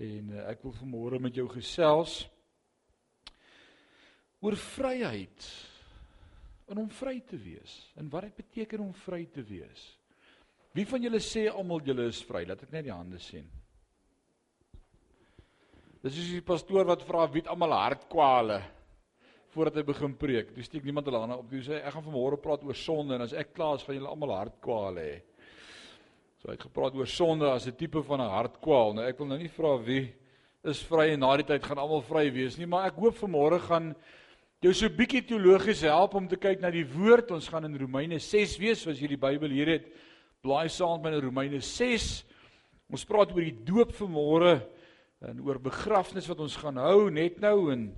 En uh, ek wil vanmôre met jou gesels oor vryheid en om vry te wees. En wat dit beteken om vry te wees. Wie van julle sê almal julle is vry? Laat ek net die hande sien. Dis is die pastoor wat vra wie het almal hartkwale voordat hy begin preek. Dis steek niemand hulle hande op. Hy sê ek gaan vanmôre praat oor sonde en as ek klaar is gaan julle almal hartkwale hê. So hy het gepraat oor sonde as 'n tipe van 'n hartkwaal. Nou ek wil nou nie vra wie is vry en na die tyd gaan almal vry wees nie, maar ek hoop vanmôre gaan jou so bietjie teologies help om te kyk na die woord. Ons gaan in Romeine 6 wees, as jy die Bybel hier het. Blaai saam met my in Romeine 6. Ons praat oor die doop vanmôre en oor begrafnis wat ons gaan hou net nou en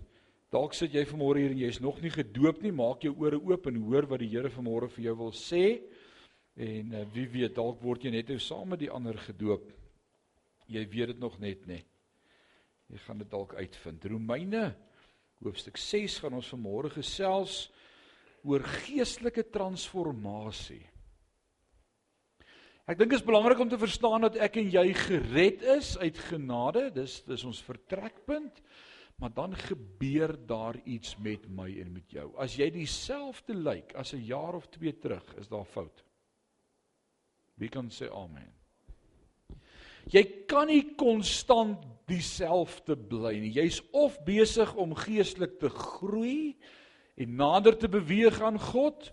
dalk sit jy vanmôre hier en jy is nog nie gedoop nie. Maak jou ore oop en hoor wat die Here vanmôre vir jou wil sê. En uh, wie weet dalk word jy net nou saam met die ander gedoop. Jy weet dit nog net nie. Jy gaan dit dalk uitvind. Romeine hoofstuk 6 gaan ons vanmôre gesels oor geestelike transformasie. Ek dink dit is belangrik om te verstaan dat ek en jy gered is uit genade. Dis dis ons vertrekpunt. Maar dan gebeur daar iets met my en met jou. As jy dieselfde lyk as 'n jaar of 2 terug, is daar fout. Wie kan sê amen? Jy kan nie konstant dieselfde bly nie. Jy's of besig om geestelik te groei en nader te beweeg aan God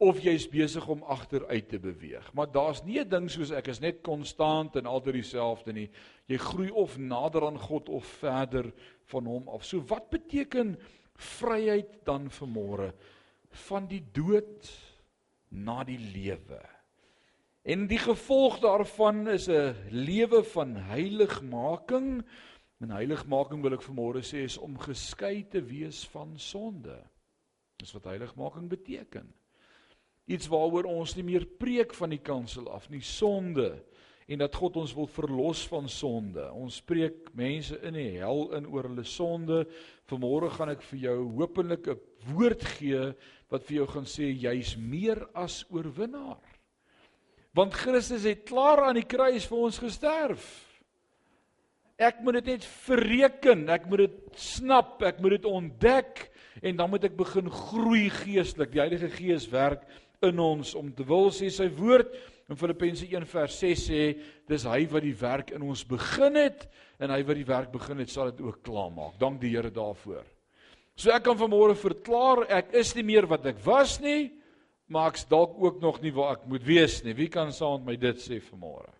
of jy's besig om agteruit te beweeg. Maar daar's nie 'n ding soos ek is net konstant en altyd dieselfde nie. Jy groei of nader aan God of verder van hom af. So wat beteken vryheid dan vir môre van die dood na die lewe? En die gevolg daarvan is 'n lewe van heiligmaking. En heiligmaking wil ek vanmôre sê is om geskei te wees van sonde. Dis wat heiligmaking beteken. Iets waaroor ons nie meer preek van die kansel af nie, sonde en dat God ons wil verlos van sonde. Ons spreek mense in die hel in oor hulle sonde. Vanmôre gaan ek vir jou hopelik 'n woord gee wat vir jou gaan sê jy's meer as oorwinnaar. Want Christus het klaar aan die kruis vir ons gesterf. Ek moet dit net verreken, ek moet dit snap, ek moet dit ontdek en dan moet ek begin groei geestelik. Die Heilige Gees werk in ons om te wil sê sy woord in Filippense 1 vers 6 sê dis hy wat die werk in ons begin het en hy wat die werk begin het sal dit ook klaarmaak. Dank die Here daarvoor. So ek kan vanmôre verklaar ek is nie meer wat ek was nie maar ek's dalk ook nog nie waar ek moet wees nie. Wie kan saam met my dit sê vanmôre?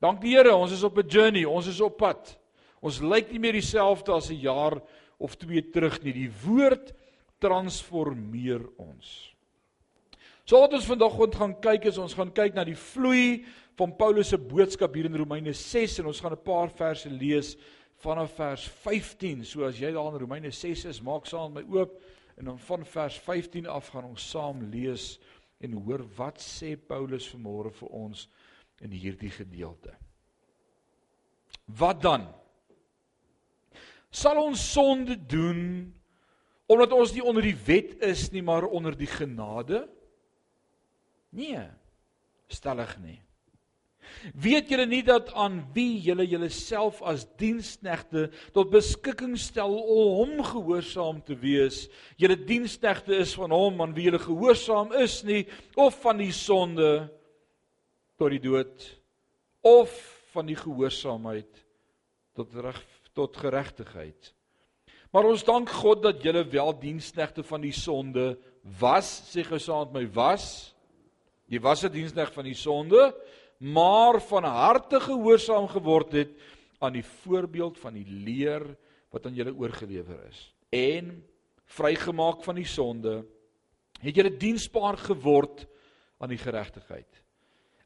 Dank die Here, ons is op 'n journey, ons is op pad. Ons lyk nie meer dieselfde as 'n jaar of twee terug nie. Die woord transformeer ons. So wat ons vandag gaan kyk is ons gaan kyk na die vloei van Paulus se boodskap hier in Romeine 6 en ons gaan 'n paar verse lees vanaf vers 15. So as jy daar in Romeine 6 is, maak saam met my oop. En dan van vers 15 af gaan ons saam lees en hoor wat sê Paulus vanmôre vir ons in hierdie gedeelte. Wat dan? Sal ons sonde doen omdat ons nie onder die wet is nie, maar onder die genade? Nee. Stellig nie. Weet julle nie dat aan wie julle julleself as diensknegte tot beskikking stel om hom gehoorsaam te wees? Julle diensknegte is van hom aan wie julle gehoorsaam is nie of van die sonde tot die dood of van die gehoorsaamheid tot reg tot geregtigheid. Maar ons dank God dat julle wel diensknegte van die sonde was, sê gesaand my was. Jy was 'n diensknegt van die sonde maar van harte gehoorsaam geword het aan die voorbeeld van die leer wat aan julle oorgelewer is en vrygemaak van die sonde het julle diensbaar geword aan die geregtigheid.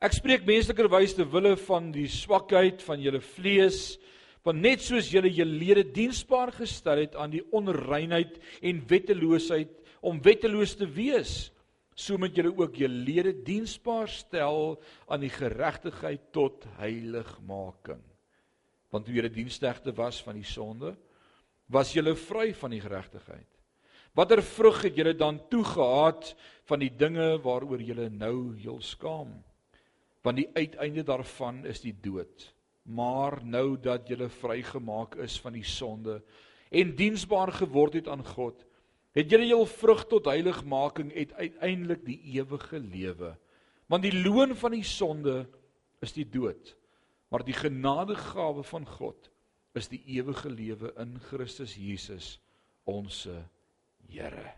Ek spreek menslikerwys te wille van die swakheid van julle vlees want net soos julle julle lede diensbaar gestel het aan die onreinheid en wetteloosheid om wetteloos te wees so moet julle ook julle lede diensbaar stel aan die geregtigheid tot heiligmaking. Want toe julle diensknegte was van die sonde, was julle vry van die geregtigheid. Watter vrug het julle dan toegehaat van die dinge waaroor julle nou heel skaam? Want die uiteinde daarvan is die dood. maar nou dat julle vrygemaak is van die sonde en diensbaar geword het aan God, het julle jul vrug tot heiligmaking het uiteindelik die ewige lewe. Want die loon van die sonde is die dood, maar die genadegawe van God is die ewige lewe in Christus Jesus, ons Here.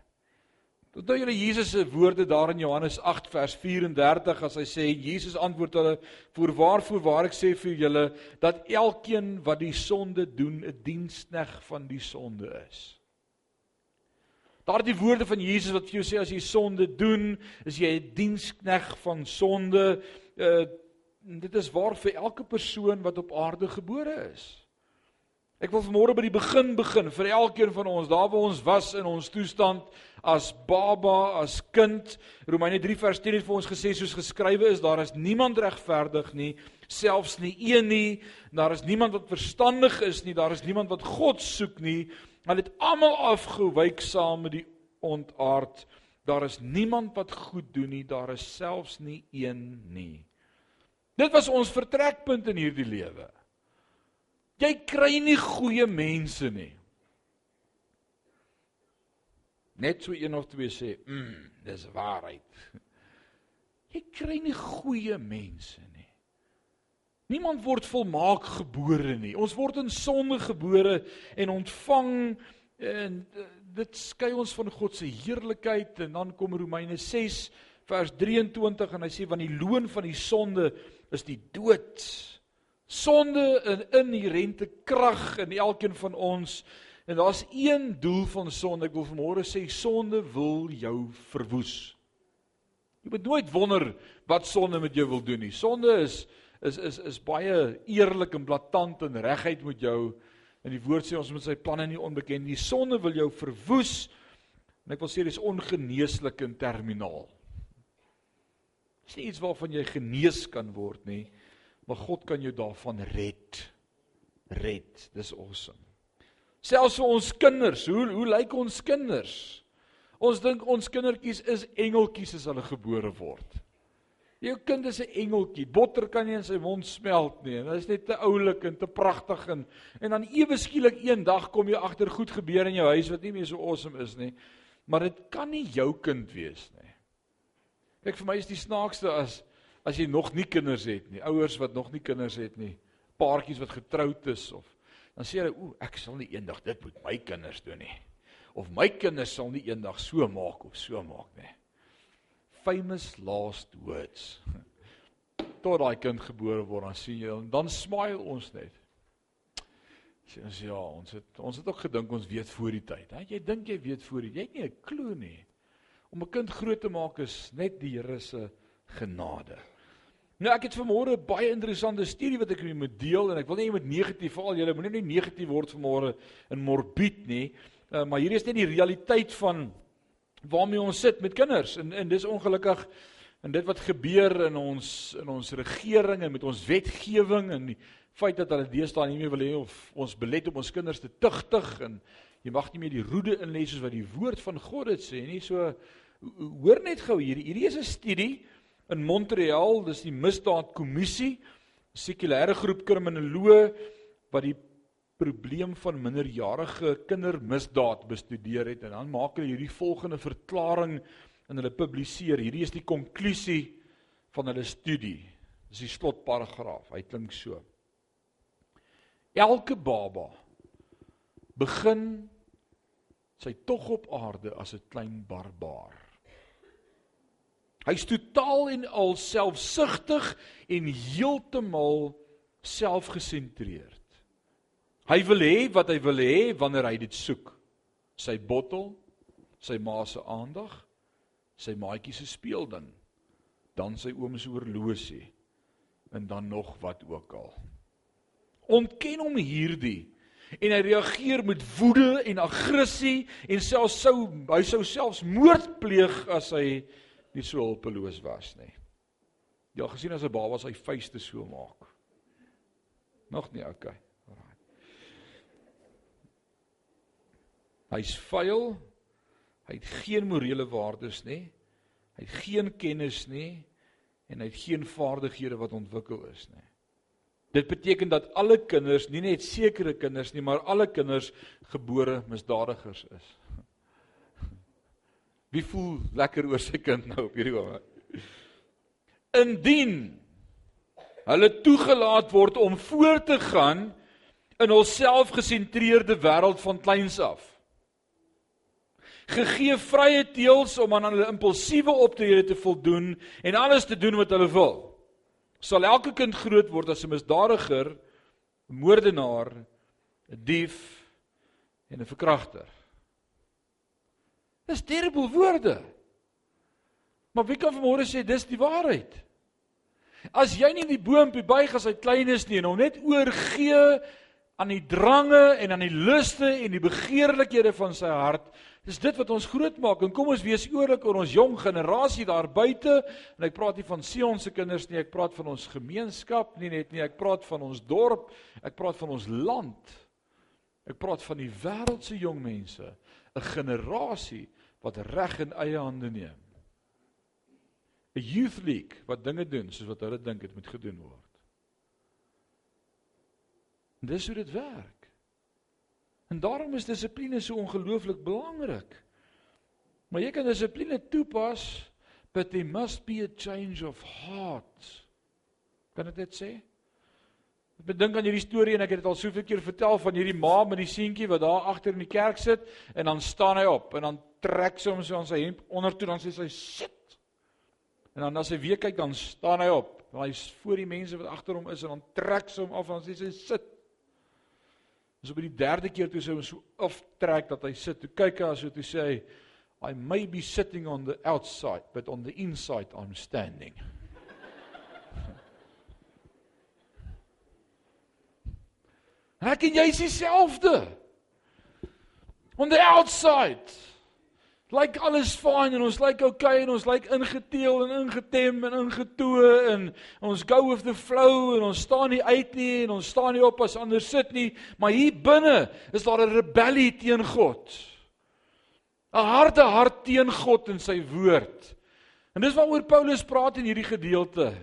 Onthou julle Jesus se woorde daar in Johannes 8 vers 34 as hy sê Jesus antwoord hulle: "Voorwaar voorwaar ek sê vir julle dat elkeen wat die sonde doen, 'n dienskneg van die sonde is." Daardie woorde van Jesus wat vir jou sê as jy sonde doen, is jy 'n dienskneg van sonde. Uh dit is waar vir elke persoon wat op aarde gebore is. Ek wil vanmôre by die begin begin vir elkeen van ons, daar waar ons was in ons toestand as baba, as kind. Romeine 3 vers 10 het vir ons gesê soos geskrywe is, daar is niemand regverdig nie, selfs nie een nie. Daar is niemand wat verstandig is nie, daar is niemand wat God soek nie. Hulle het almal afgewyk saam met die ontaard. Daar is niemand wat goed doen nie, daar is selfs nie een nie. Dit was ons vertrekpunt in hierdie lewe. Jy kry nie goeie mense nie. Net so een of twee sê, "Mm, dis waarheid." Jy kry nie goeie mense. Niemand word volmaak gebore nie. Ons word in sonde gebore en ontvang en dit skei ons van God se heerlikheid en dan kom Romeine 6 vers 23 en hy sê want die loon van die sonde is die dood. Sonde 'n inherente krag in elkeen van ons. En daar's een doel van sonde. Ek wil vanmôre sê sonde wil jou verwoes. Jy moet nooit wonder wat sonde met jou wil doen nie. Sonde is is is is baie eerlik en blaatant en reguit met jou. En die woord sê ons moet sy planne nie onbekend nie. Sonde wil jou verwoes. En ek wil sê dis ongeneeslik en terminaal. Dis nie iets waarvan jy genees kan word nie maar God kan jou daarvan red. Red. Dis awesome. Selfs vir ons kinders, hoe hoe lyk ons kinders? Ons dink ons kindertjies is engeltjies as hulle gebore word. Jou kind is 'n engeltjie. Botter kan nie in sy mond smelt nie. Dit is net te oulik en te pragtig en en dan ewe skielik eendag kom jy agter goed gebeur in jou huis wat nie meer so awesome is nie. Maar dit kan nie jou kind wees nie. Kyk vir my is die snaakste as as jy nog nie kinders het nie, ouers wat nog nie kinders het nie, paartjies wat getroud is of dan sê hulle, "Ooh, ek sal nie eendag dit met my kinders doen nie." Of my kinders sal nie eendag so maak of so maak nie. Famous last words. Tot daai kind gebore word, dan sien jy en dan smile ons net. Sê ons ja, ons het ons het ook gedink ons weet voor die tyd. Hè? Jy dink jy weet voor die jy het nie 'n klou nie. Om 'n kind groot te maak is net die Here se genade. Nou ek het vanmôre baie interessante studie wat ek met julle moet deel en ek wil nie met negatief val julle moenie nie negatief word vanmôre in morbied nie. Uh, maar hier is net die realiteit van waarmee ons sit met kinders en en dis ongelukkig en dit wat gebeur in ons in ons regering en met ons wetgewing en die feit dat hulle deesdae nie meer wil hê of ons belet om ons kinders te tugtig en jy mag nie meer die roede inlê soos wat die woord van God dit sê nie. So hoor net gou hier. Hierdie is 'n studie in Montreal, dis die misdaadkommissie, sekulêre groep kriminoloë wat die probleem van minderjarige kindermisdaad bestudeer het en dan maak hulle hierdie volgende verklaring en hulle publiseer. Hierdie is die konklusie van hulle studie. Dis die slotparagraaf. Hy klink so. Elke baba begin sy tog op aarde as 'n klein barbaar. Hy's totaal en al selfsugtig en heeltemal selfgesentreerd. Hy wil hê wat hy wil hê wanneer hy dit soek. Sy bottel, sy ma se aandag, sy maatjie se speelding, dan sy oom se horlosie en dan nog wat ook al. Ontken hom hierdie en hy reageer met woede en aggressie en selfs sou hy sou selfs moord pleeg as hy nie so hulpeloos was nie. Jy al gesien as 'n baba sy vuiste so maak. Nog nie, okay. Alraai. Hy's vuil. Hy het geen morele waardes nie. Hy het geen kennis nie en hy het geen vaardighede wat ontwikkel is nie. Dit beteken dat alle kinders, nie net sekere kinders nie, maar alle kinders gebore misdadigers is. Wie voel lekker oor sy kind nou op hierdie oomblik? Indien hulle toegelaat word om voort te gaan in hul selfgesentreerde wêreld van kleins af. Gegee vrye teels om aan hulle impulsiewe optrede te voldoen en alles te doen wat hulle wil. Sal elke kind groot word as 'n misdadiger, moordenaar, 'n dief en 'n verkragter. Dis terrible woorde. Maar wie kan vanmôre sê dis die waarheid? As jy nie die boompie buig as hy klein is nie en hom net oorgee aan die drange en aan die luste en die begeerlikhede van sy hart, dis dit wat ons grootmaak. En kom ons wees eerlik oor ons jong generasie daar buite. En ek praat nie van Sion se kinders nie, ek praat van ons gemeenskap nie net nie, ek praat van ons dorp, ek praat van ons land. Ek praat van die wêreld se jong mense, 'n generasie wat reg in eie hande neem. 'n Youth League wat dinge doen soos wat hulle dink dit moet gedoen word. En dis hoe dit werk. En daarom is dissipline so ongelooflik belangrik. Maar jy kan dissipline toepas, but there must be a change of heart. Kan dit dit sê? Ek bedink aan hierdie storie en ek het dit al soveel keer vertel van hierdie ma met die seentjie wat daar agter in die kerk sit en dan staan hy op en dan trek sy hom so aan sy hemp onder toe dan sê sy sit. En dan as hy weer kyk dan staan hy op. Hy's voor die mense wat agter hom is en dan trek sy hom af en dan sê sy sit. Dis op die derde keer toe sy hom so aftrek dat hy sit. Toe kyk hy aso toe sê hy I may be sitting on the outside but on the inside I'm standing. Ek en jy is dieselfde. On the outside lyk alles fyn en ons lyk okay en ons lyk ingeteel en ingetem en ingetoe en ons go with the flow en ons staan nie uit nie en ons staan nie op as ander sit nie. Maar hier binne is daar 'n rebellie teen God. 'n harde hart teen God en sy woord. En dis waaroor Paulus praat in hierdie gedeelte.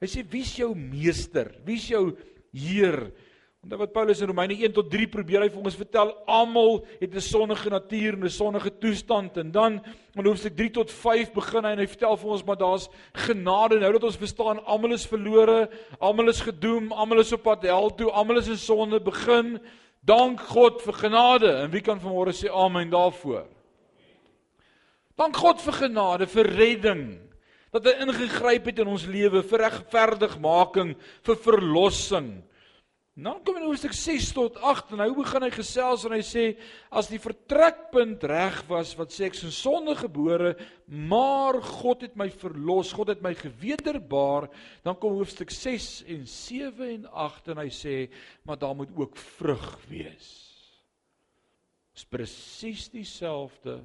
Hy sê wie's jou meester? Wie's jou heer Want wat Paulus in Romeine 1 tot 3 probeer hy vir ons vertel, almal het 'n sonnige natuur en 'n sonnige toestand en dan in hoofstuk 3 tot 5 begin hy en hy vertel vir ons maar daar's genade nou dat ons verstaan almal is verlore, almal is gedoem, almal is op pad hel toe, almal is in sonde begin. Dank God vir genade en wie kan vanmôre sê amen daarvoor? Dank God vir genade, vir redding dat hy ingegryp het in ons lewe vir regverdigmaking, vir verlossing. Nou kom in hoofstuk 6 tot 8 en nou begin hy gesels en hy sê as die vertrekpunt reg was wat sê ek is in sonde gebore, maar God het my verlos, God het my gewederbaar, dan kom hoofstuk 6 en 7 en 8 en hy sê maar daar moet ook vrug wees. Dis presies dieselfde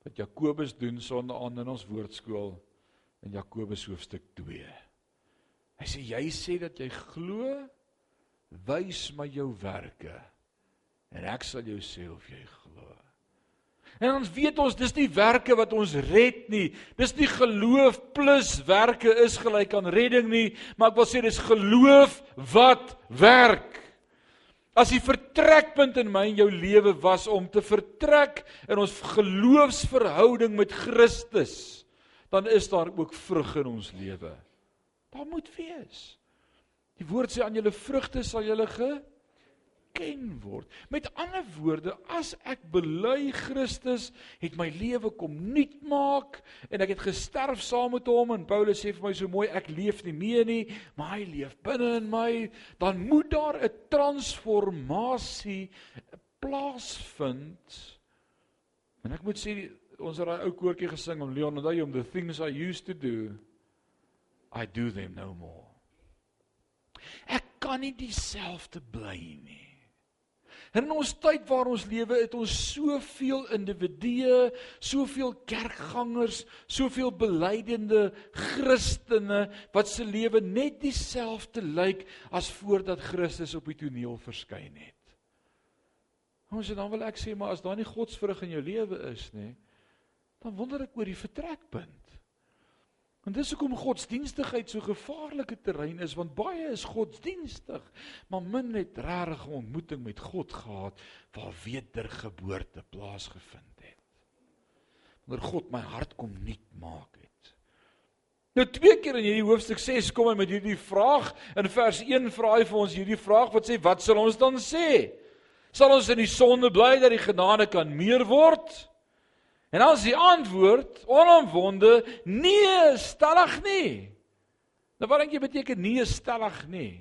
wat Jakobus doen sonder aan in ons woordskool in Jakobus hoofstuk 2. Hy sê jy sê dat jy glo wys my jou werke en ek sal jou sê of jy glo. En ons weet ons dis nie werke wat ons red nie. Dis nie geloof plus werke is gelyk aan redding nie, maar ek wil sê dis geloof wat werk. As die vertrekpunt in my en jou lewe was om te vertrek in ons geloofsverhouding met Christus, dan is daar ook vrug in ons lewe. Daar moet wees. Die woord sê aan julle vrugte sal julle geken word. Met ander woorde, as ek bely Christus het my lewe kom nuut maak en ek het gesterf saam met hom en Paulus sê vir my so mooi ek leef nie meer nie, maar hy leef binne in my, dan moet daar 'n transformasie plaasvind. En ek moet sê ons het daai ou koortjie gesing om Leon onthou jy om the things I used to do I do them no more. Ek kan nie dieselfde bly nie. In ons tyd waar ons lewe, het ons soveel individue, soveel kerkgangers, soveel belydende Christene wat se lewe net dieselfde lyk as voordat Christus op die toneel verskyn het. Ons dan wil ek sê maar as daar nie godsvrug in jou lewe is nie, dan wonder ek oor die vertrekpunt. En dis hoekom godsdienstigheid so gevaarlike terrein is want baie is godsdienstig, maar min het regtig 'n ontmoeting met God gehad waar wedergeboorte plaasgevind het. Wanneer God my hart kom nuut maak het. Nou twee keer in hierdie hoofstuk 6 kom hy met hierdie vraag. In vers 1 vra hy vir ons hierdie vraag wat sê wat sal ons dan sê? Sal ons in die sonde bly dat die genade kan meer word? En as die antwoord onomwonde nee, stellig nie. Nou wat dink jy beteken nee, stellig nie?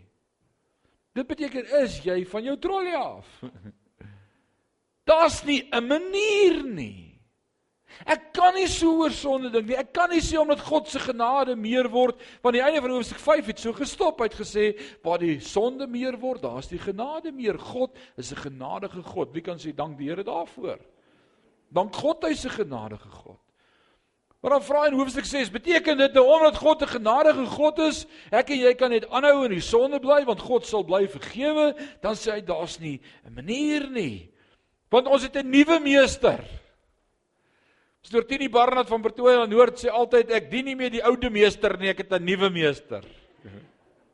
Dit beteken is jy van jou trollie af. Daar's nie 'n manier nie. Ek kan nie so oor sonde dink nie. Ek kan nie sê omdat God se genade meer word, want die einde van hoofstuk 5 het so gestop. Hy het gesê waar die sonde meer word, daar's die genade meer. God is 'n genadige God. Wie kan sê dank die Here daarvoor? Dank God hy se genadige God. Maar dan vra hy in hoofstuk 6, beteken dit nou omdat God 'n genadige God is, ek en jy kan net aanhou in die sonde bly want God sal bly vergewe, dan sê hy daar's nie 'n manier nie. Want ons het 'n nuwe meester. Stortini Barnard van Pretoria Noord sê altyd ek dien nie meer die ou meester nie, ek het 'n nuwe meester.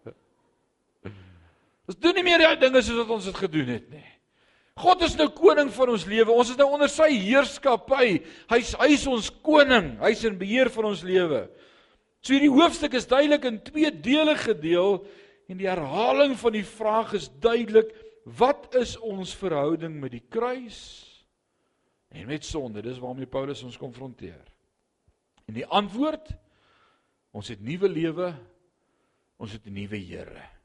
Ons doen nie meer die dinge soos wat ons dit gedoen het nie. God is nou koning van ons lewe. Ons is nou onder sy heerskappy. Hy's hy's ons koning. Hy's in beheer van ons lewe. So hierdie hoofstuk is duidelik in twee dele gedeel en die herhaling van die vraag is duidelik: Wat is ons verhouding met die kruis en met sonde? Dis waarmee Paulus ons konfronteer. En die antwoord: Ons het nuwe lewe. Ons het 'n nuwe Here.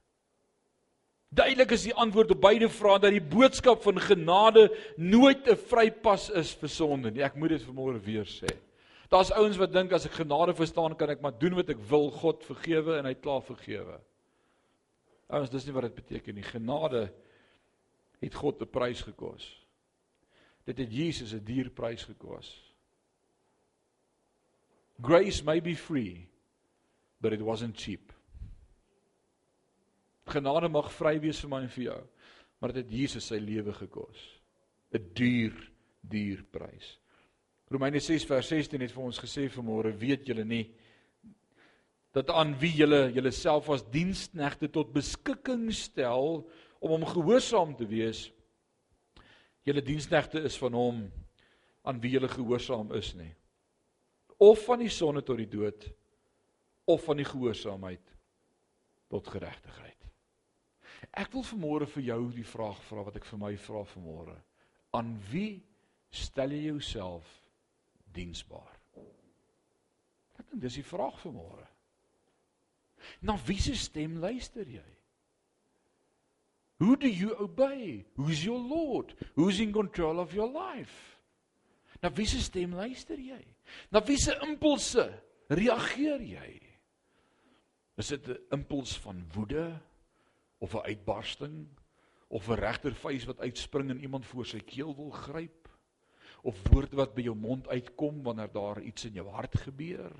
Duidelik is die antwoord op beide vrae dat die boodskap van genade nooit 'n vrypas is vir sonde nie. Ek moet dit vanmôre weer sê. Daar's ouens wat dink as ek genade verstaan kan ek maar doen wat ek wil, God vergewe en hy klaar vergewe. Ouens, dis nie wat dit beteken nie. Genade het God 'n prys gekos. Dit het Jesus 'n duur prys gekos. Grace may be free, but it wasn't cheap. Genade mag vry wees vir my en vir jou. Maar dit het Jesus sy lewe gekos. 'n Duur, duur prys. Romeine 6 vers 16 het vir ons gesê vanmôre, weet julle nie dat aan wie julle julleself as diensknegte tot beskikking stel om hom gehoorsaam te wees, julle diensknegte is van hom aan wie julle gehoorsaam is nie. Of van die sonde tot die dood of van die gehoorsaamheid tot geregtigheid. Ek wil vanmôre vir jou die vraag vra wat ek vir my vra vanmôre. Aan wie stel jy jouself diensbaar? Ek dink dis die vraag vanmôre. Na wie se stem luister jy? Who do you obey? Who's your Lord? Who's in control of your life? Na wie se stem luister jy? Na wie se impulse reageer jy? Is dit 'n impuls van woede? Of 'n uitbarsting of 'n regtervuis wat uitspring en iemand voor sy keel wil gryp of woorde wat by jou mond uitkom wanneer daar iets in jou hart gebeur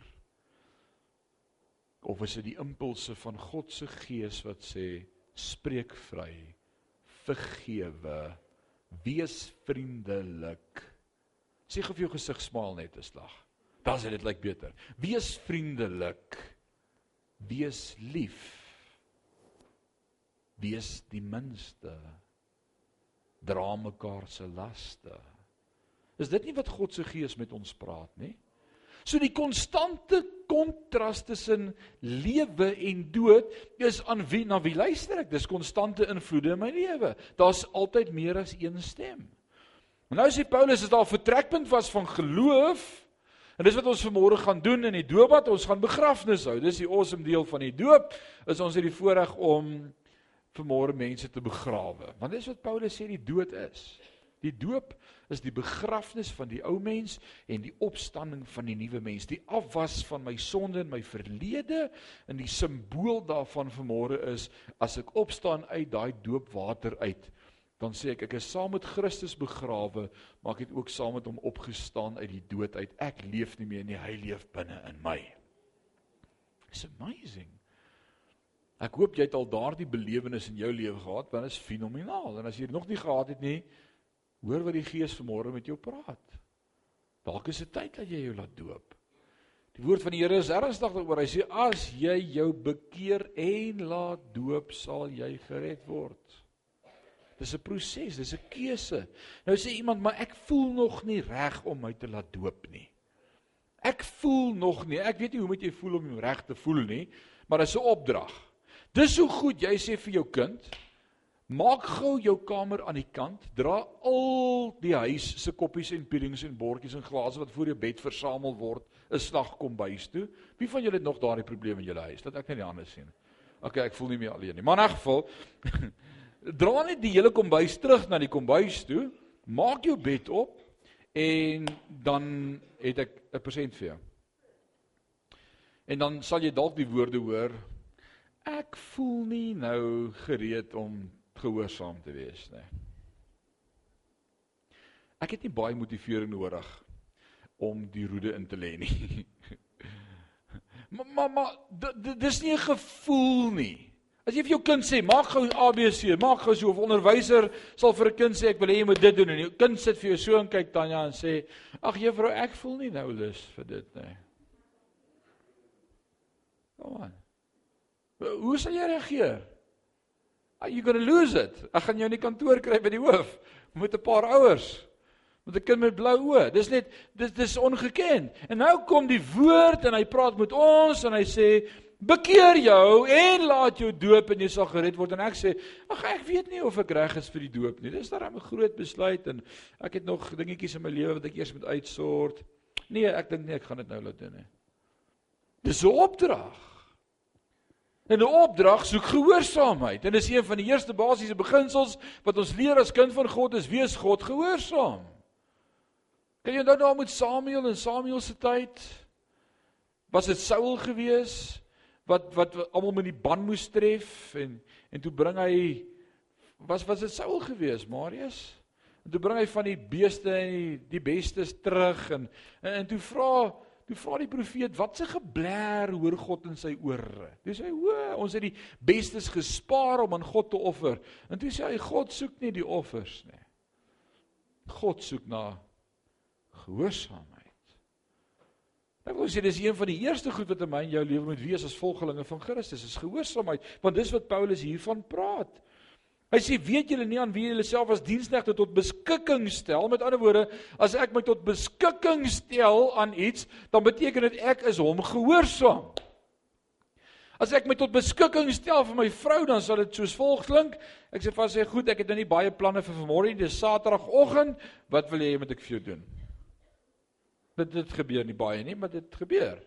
of is dit die impulse van God se gees wat sê spreek vry vergewe wees vriendelik. Sê of jou gesig smaal net 'n slag dan sê dit lyk beter. Wees vriendelik wees lief wees die minste dra mekaar se laste. Is dit nie wat God se gees met ons praat nie? So die konstante kontras tussen lewe en dood is aan wie na wie luister ek? Dis konstante invloede in my lewe. Daar's altyd meer as een stem. En nou sê Paulus as daar 'n vertrekpunt was van geloof en dis wat ons vanmôre gaan doen in die doopbad, ons gaan begrafnis hou. Dis die awesome deel van die doop. Is ons het die voorreg om vanmôre mense te begrawe. Want dis wat Paulus sê die dood is. Die doop is die begrafnis van die ou mens en die opstanding van die nuwe mens. Die afwas van my sonde en my verlede en die simbool daarvan vanmôre is as ek opstaan uit daai doopwater uit, dan sê ek ek is saam met Christus begrawe, maar ek het ook saam met hom opgestaan uit die dood uit. Ek leef nie meer nie, hy leef binne in my. It's amazing. Ek hoop jy het al daardie belewenis in jou lewe gehad, want dit is fenomenaal. En as jy dit nog nie gehad het nie, hoor wat die Gees vanmôre met jou praat. Dalk is dit tyd dat jy jou laat doop. Die woord van die Here is ernstig daaroor. Hy sê as jy jou bekeer en laat doop, sal jy gered word. Dis 'n proses, dis 'n keuse. Nou sê iemand, maar ek voel nog nie reg om my te laat doop nie. Ek voel nog nie. Ek weet nie hoe moet jy voel om reg te voel nie, maar dis 'n opdrag. Dis so goed jy sê vir jou kind, maak gou jou kamer aan die kant, dra al die huis se koppies en puddings en bordjies en glase wat voor jou bed versamel word 'n slag kom bys toe. Wie van julle het nog daardie probleem in julle huis? Dat ek net die hande sien. OK, ek voel nie meer alleen nie. Maar in 'n geval dra net die hele kombuis terug na die kombuis toe. Maak jou bed op en dan het ek 'n persent vir jou. En dan sal jy dalk die woorde hoor. Ek voel nie nou gereed om gehoorsaam te wees nie. Ek het nie baie motivering nodig om die roede in te lê nie. maar maar maar dis nie 'n gevoel nie. As jy vir jou kind sê, maak gou ABC, maak gou so of onderwyser sal vir 'n kind sê ek wil hê jy moet dit doen en jou kind sit vir jou so en kyk Tanya en sê, "Ag juffrou, ek voel nie nou lus vir dit nie." Kom aan. Hoe sal jy reageer? Are you going to lose it? Ek gaan jou in die kantoor kry by die hoof met 'n paar ouers met 'n kind met blou oë. Dis net dis dis ongeken. En nou kom die woord en hy praat met ons en hy sê bekeer jou en laat jou doop en jy sal gered word en ek sê ag ek weet nie of ek reg is vir die doop nie. Dis darem 'n groot besluit en ek het nog dingetjies in my lewe wat ek eers moet uitsort. Nee, ek dink nie ek gaan dit nou laat doen nie. Dis 'n opdrag. En 'n opdrag soek gehoorsaamheid. En dis een van die eerste basiese beginsels wat ons leer as kind van God is wees God gehoorsaam. Kan jy onthou nou met Samuel en Samuel se tyd? Was dit Saul gewees wat wat almal met die ban moes tref en en toe bring hy was was dit Saul gewees, Marius? En toe bring hy van die beeste en die, die bestes terug en en, en toe vra toe vra die profeet wat se geblær hoor God in sy ore. Toe sê hy: "O, ons het die bestes gespaar om aan God te offer." En toe sê hy: "God soek nie die offers nie. God soek na gehoorsaamheid. Ek wil sê dis een van die eerste goed wat in my en jou lewe moet wees as volgelinge van Christus, is gehoorsaamheid, want dis wat Paulus hiervan praat. Hy sê weet julle nie aan wie julle self as diensknegte tot beskikking stel? Met ander woorde, as ek my tot beskikking stel aan iets, dan beteken dit ek is hom gehoorsaam. As ek my tot beskikking stel vir my vrou, dan sal dit soos volg klink. Ek sê vas sê goed, ek het nou nie baie planne vir vanmôre nie. Dis Saterdagoggend. Wat wil jy hê moet ek vir jou doen? Dit dit gebeur nie baie nie, maar dit gebeur.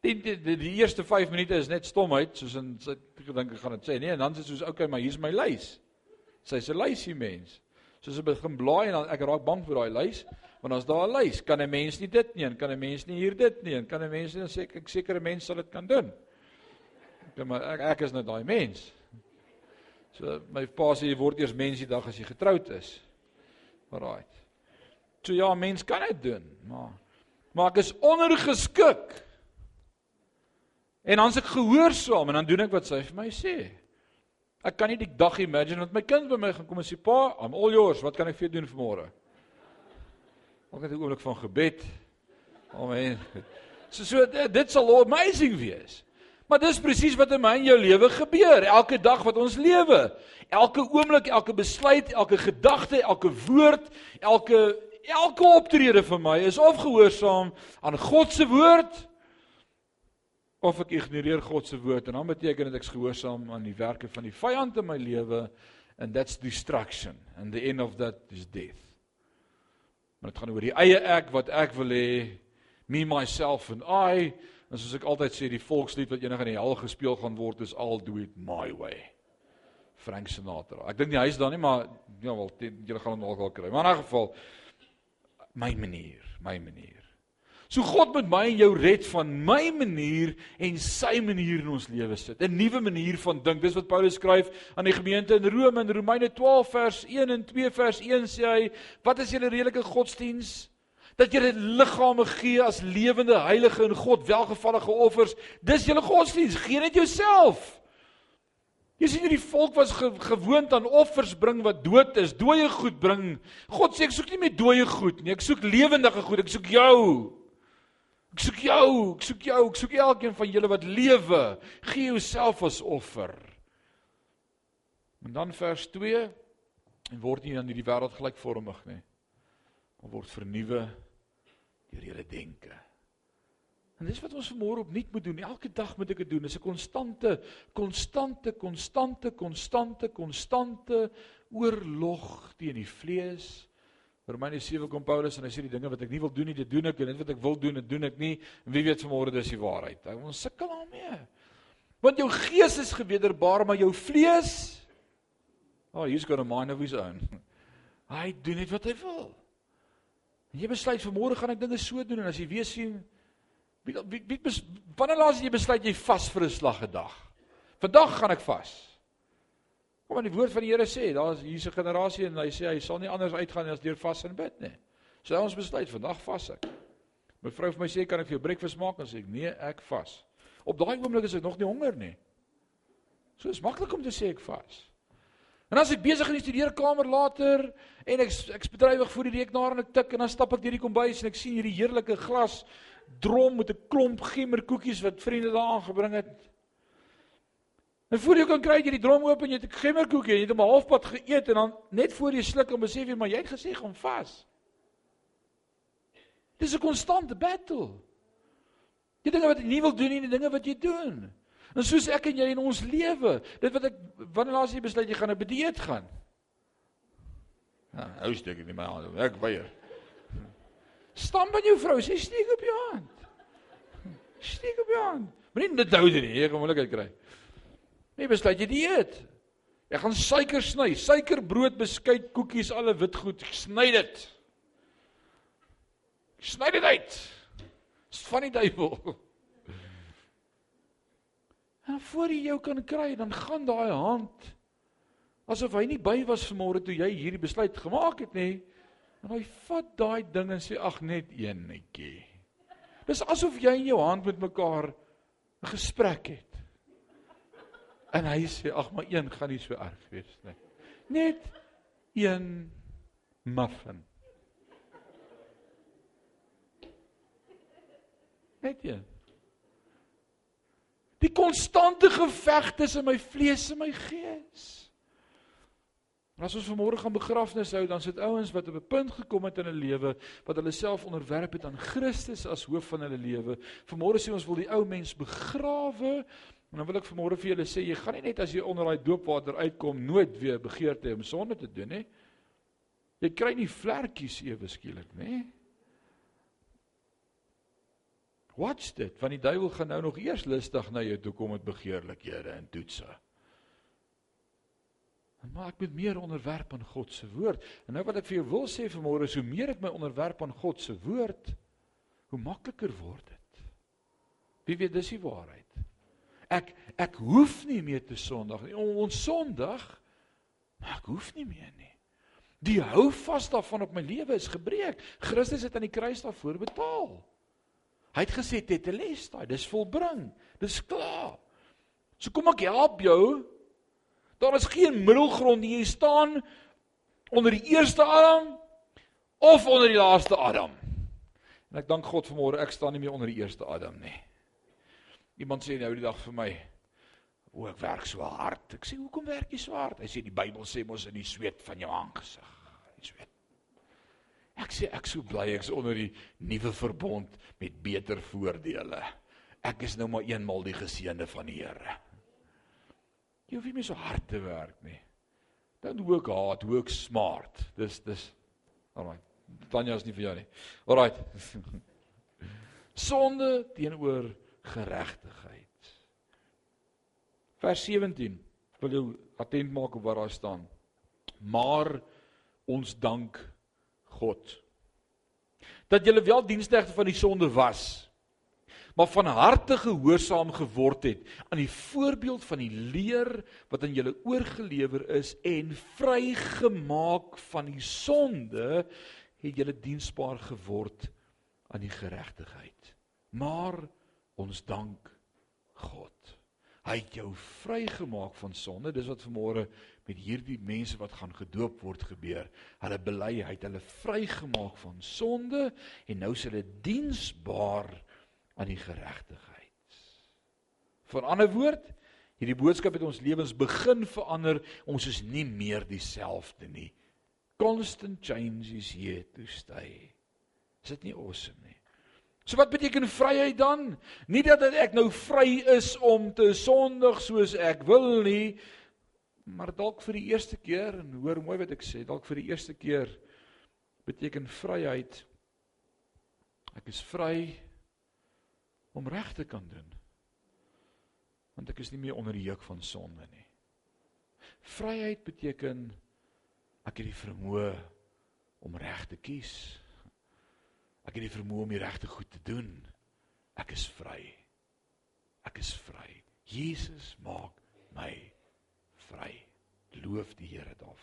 Die die, die, die eerste 5 minute is net stomheid, soos in ek dink ek gaan dit sê, nee, en dan is dit soos okay, maar hier's my lys. Sy's 'n lysie mens. Soos sy begin blaai en dan ek raak bang vir daai lys, want as daar 'n lys, kan 'n mens nie dit nie, en kan 'n mens nie hier dit nie, en kan 'n mens nie sê ek sekere mense sal dit kan doen. Ek maar ek, ek is net daai mens. So my pa sê jy word eers mens die dag as jy getroud is. Alraai. So ja, mens kan dit doen, maar maar ek is ondergeskik. En dan's ek gehoorsaam en dan doen ek wat sy vir my sê. Ek kan nie die dag imagine dat my kind by my gaan kom en sê pa, I'm all yours, wat kan ek vir jou doen vanmôre? Ook net 'n oomblik van gebed. Amen. So so dit, sal amazing wees. Maar dis presies wat in my en jou lewe gebeur, elke dag wat ons lewe. Elke oomblik, elke besluit, elke gedagte, elke woord, elke elke optrede vir my is of gehoorsaam aan God se woord of ek ignoreer God se woord en dan beteken dit ek's gehoorsaam aan die werke van die vyand in my lewe and that's destruction and the end of that is death. Maar dit gaan oor die eie ek wat ek wil hê me myself and I en soos ek altyd sê die volkslied wat eendag in die hel gespeel gaan word is all do it my way. Frank Sinatra. Ek dink nie hy is daar nie maar ja wel jy gaan hom dalk al kry. Maar in 'n geval my manier, my manier. So God moet my en jou red van my manier en sy manier in ons lewe sit. 'n Nuwe manier van dink. Dis wat Paulus skryf aan die gemeente in Rome in Romeine 12 vers 1 en 2 vers 1 sê hy, "Wat is julle redelike godsdiens? Dat julle liggame gee as lewende heilige en God welgevallige offers. Dis julle godsdiens. Geen net jouself." Jy sien hierdie volk was ge gewoond aan offers bring wat dood is, dooie goed bring. God sê ek soek nie meer dooie goed nie, ek soek lewendige goed, ek soek jou. Ek soek jou, ek soek jou, ek soek elkeen van julle wat lewe. Gee jouself as offer. En dan vers 2 en word nie aan hierdie wêreld gelykvormig nie. Maar word vernuwe deur julle denke. En dis wat ons vanmôre opnuut moet doen. Elke dag moet ek dit doen. Dis 'n konstante, konstante, konstante, konstante, konstante oorlog teen die vlees. Romeine 7 kom Paulus en hy sê die dinge wat ek nie wil doen nie, dit doen ek en dit wat ek wil doen, dit doen ek nie. En wie weet vanmôre dis die waarheid. Ons sukkel daarmee. Want jou gees is gewederbaar, maar jou vlees Oh, he's got a mind of his own. Hy doen net wat hy wil. En jy besluit vanmôre gaan ek dinge so doen en as jy weer sien wie wie, wie wanneer laas jy besluit jy vas vir 'n slag 'n dag? Vandag gaan ek vas. Kom aan die woord van die Here sê, daar's hier's 'n generasie en hy sê hy sal nie anders uitgaan as deur vas en bid nie. So ons besluit vandag vas ek. Mevrou vir my sê kan ek vir jou breakfast maak en sê ek nee, ek vas. Op daai oomblik is ek nog nie honger nie. So is maklik om te sê ek vas. En as ek besig in die studeerkamer later en ek ek's bedrywig voor die rekenaar en ek tik en dan stap ek deur die kombuis en ek sien hierdie heerlike glas drom met 'n klomp gemmerkoekies wat vriende daar aangebring het. En voor jy kan kry jy die drom oop en jy het 'n gemmerkoekie en jy het hom halfpad geëet en dan net voor jy sluk en besef jy maar jy het gesê gaan vas. Dis 'n konstante battle. Die dinge wat jy nie wil doen nie, die dinge wat jy doen. En soos ek en jy in ons lewe, dit wat ek wanneer laas jy besluit jy gaan 'n dieet gaan. Ja, hou steek in my hand. Ek weier. Stam by jou vrou, sê steek op jou hand. Steek op jou hand. Moenie dit hou nie, jy gaan moeilikheid kry. Nee, besluit jy dieet. Ek gaan suiker sny, suiker, brood, beskuit, koekies, alle witgoed, sny dit. Sny dit uit. Dis van die duiwel. En voor jy jou kan kry, dan gaan daai hand asof hy nie by was vanmôre toe jy hierdie besluit gemaak het nie. En hy vat daai ding en sê ag net een netjie. Dis asof jy in jou hand met mekaar 'n gesprek het. En hy sê ag maar een gaan nie so erg wees nie. Net een muffin. Net een. Die konstante geveg tussen my vlees en my gees. En as ons vanmôre gaan begrafnis hou, dan sit ouens wat op 'n punt gekom het in hulle lewe wat hulle self onderwerp het aan Christus as hoof van hulle lewe. Vanmôre sê ons wil die ou mens begrawe. En dan wil ek vanmôre vir julle sê, jy gaan nie net as jy onder daai doopwater uitkom nooit weer begeerte hê om sonde te doen nie. Jy kry nie vlekkies ewe skielik, nê? Watch dit, want die duiwel gaan nou nog eers lustig na jou toe kom met begeerlikhede en toetse. Maar ek moet meer onderwerp aan God se woord. En nou wat ek vir jou wil sê vanmôre is hoe meer ek my onderwerp aan God se woord, hoe makliker word dit. Wie weet dis die waarheid. Ek ek hoef nie meer te sondig nie. Ons sondig, maar ek hoef nie meer nie. Die hou vas daarvan op my lewe is gebreek. Christus het aan die kruis daarvoor betaal. Hy het gesê dit 'n les daai, dis volbring. Dis klaar. So kom ek help jou. Daar is geen middelgrond nie. Jy staan onder die eerste Adam of onder die laaste Adam. En ek dank God vanmôre ek staan nie meer onder die eerste Adam nie. Iemand sê nou die dag vir my, "O, ek werk so hard." Ek sê, "Hoekom werk jy so hard?" Hy sê, "Die Bybel sê mos in die sweet van jou aangesig." Die sweet Ek sê ek so bly ek's onder die nuwe verbond met beter voordele. Ek is nou maar eenmal die geseënde van die Here. Jy hoef nie meer so hard te werk nie. Dan work hard, work smart. Dis dis Alraai. Tanya is nie vir jou nie. Alraai. Sonde teenoor geregtigheid. Vers 17. Wil jou attent maak op wat daar staan. Maar ons dank God. Dat julle wel diensknegte van die sonde was, maar van harte gehoorsaam geword het aan die voorbeeld van die leer wat aan julle oorgelewer is en vrygemaak van die sonde, het julle diensbaar geword aan die geregtigheid. Maar ons dank God. Hy het jou vrygemaak van sonde. Dis wat vanmôre met hierdie mense wat gaan gedoop word gebeur. Hulle bely hy het hulle vrygemaak van sonde en nou is hulle diensbaar aan die geregtigheid. Van ander woord, hierdie boodskap het ons lewens begin verander. Ons is nie meer dieselfde nie. Constant change is here to stay. Is dit nie awesome nie? So wat beteken vryheid dan? Nie dat ek nou vry is om te sondig soos ek wil nie, maar dalk vir die eerste keer en hoor mooi wat ek sê, dalk vir die eerste keer beteken vryheid ek is vry om reg te kan doen. Want ek is nie meer onder die juk van sonde nie. Vryheid beteken ek het die vermoë om reg te kies. Ek het die vermoë om die regte goed te doen. Ek is vry. Ek is vry. Jesus maak my vry. Loof die Here daarvoor.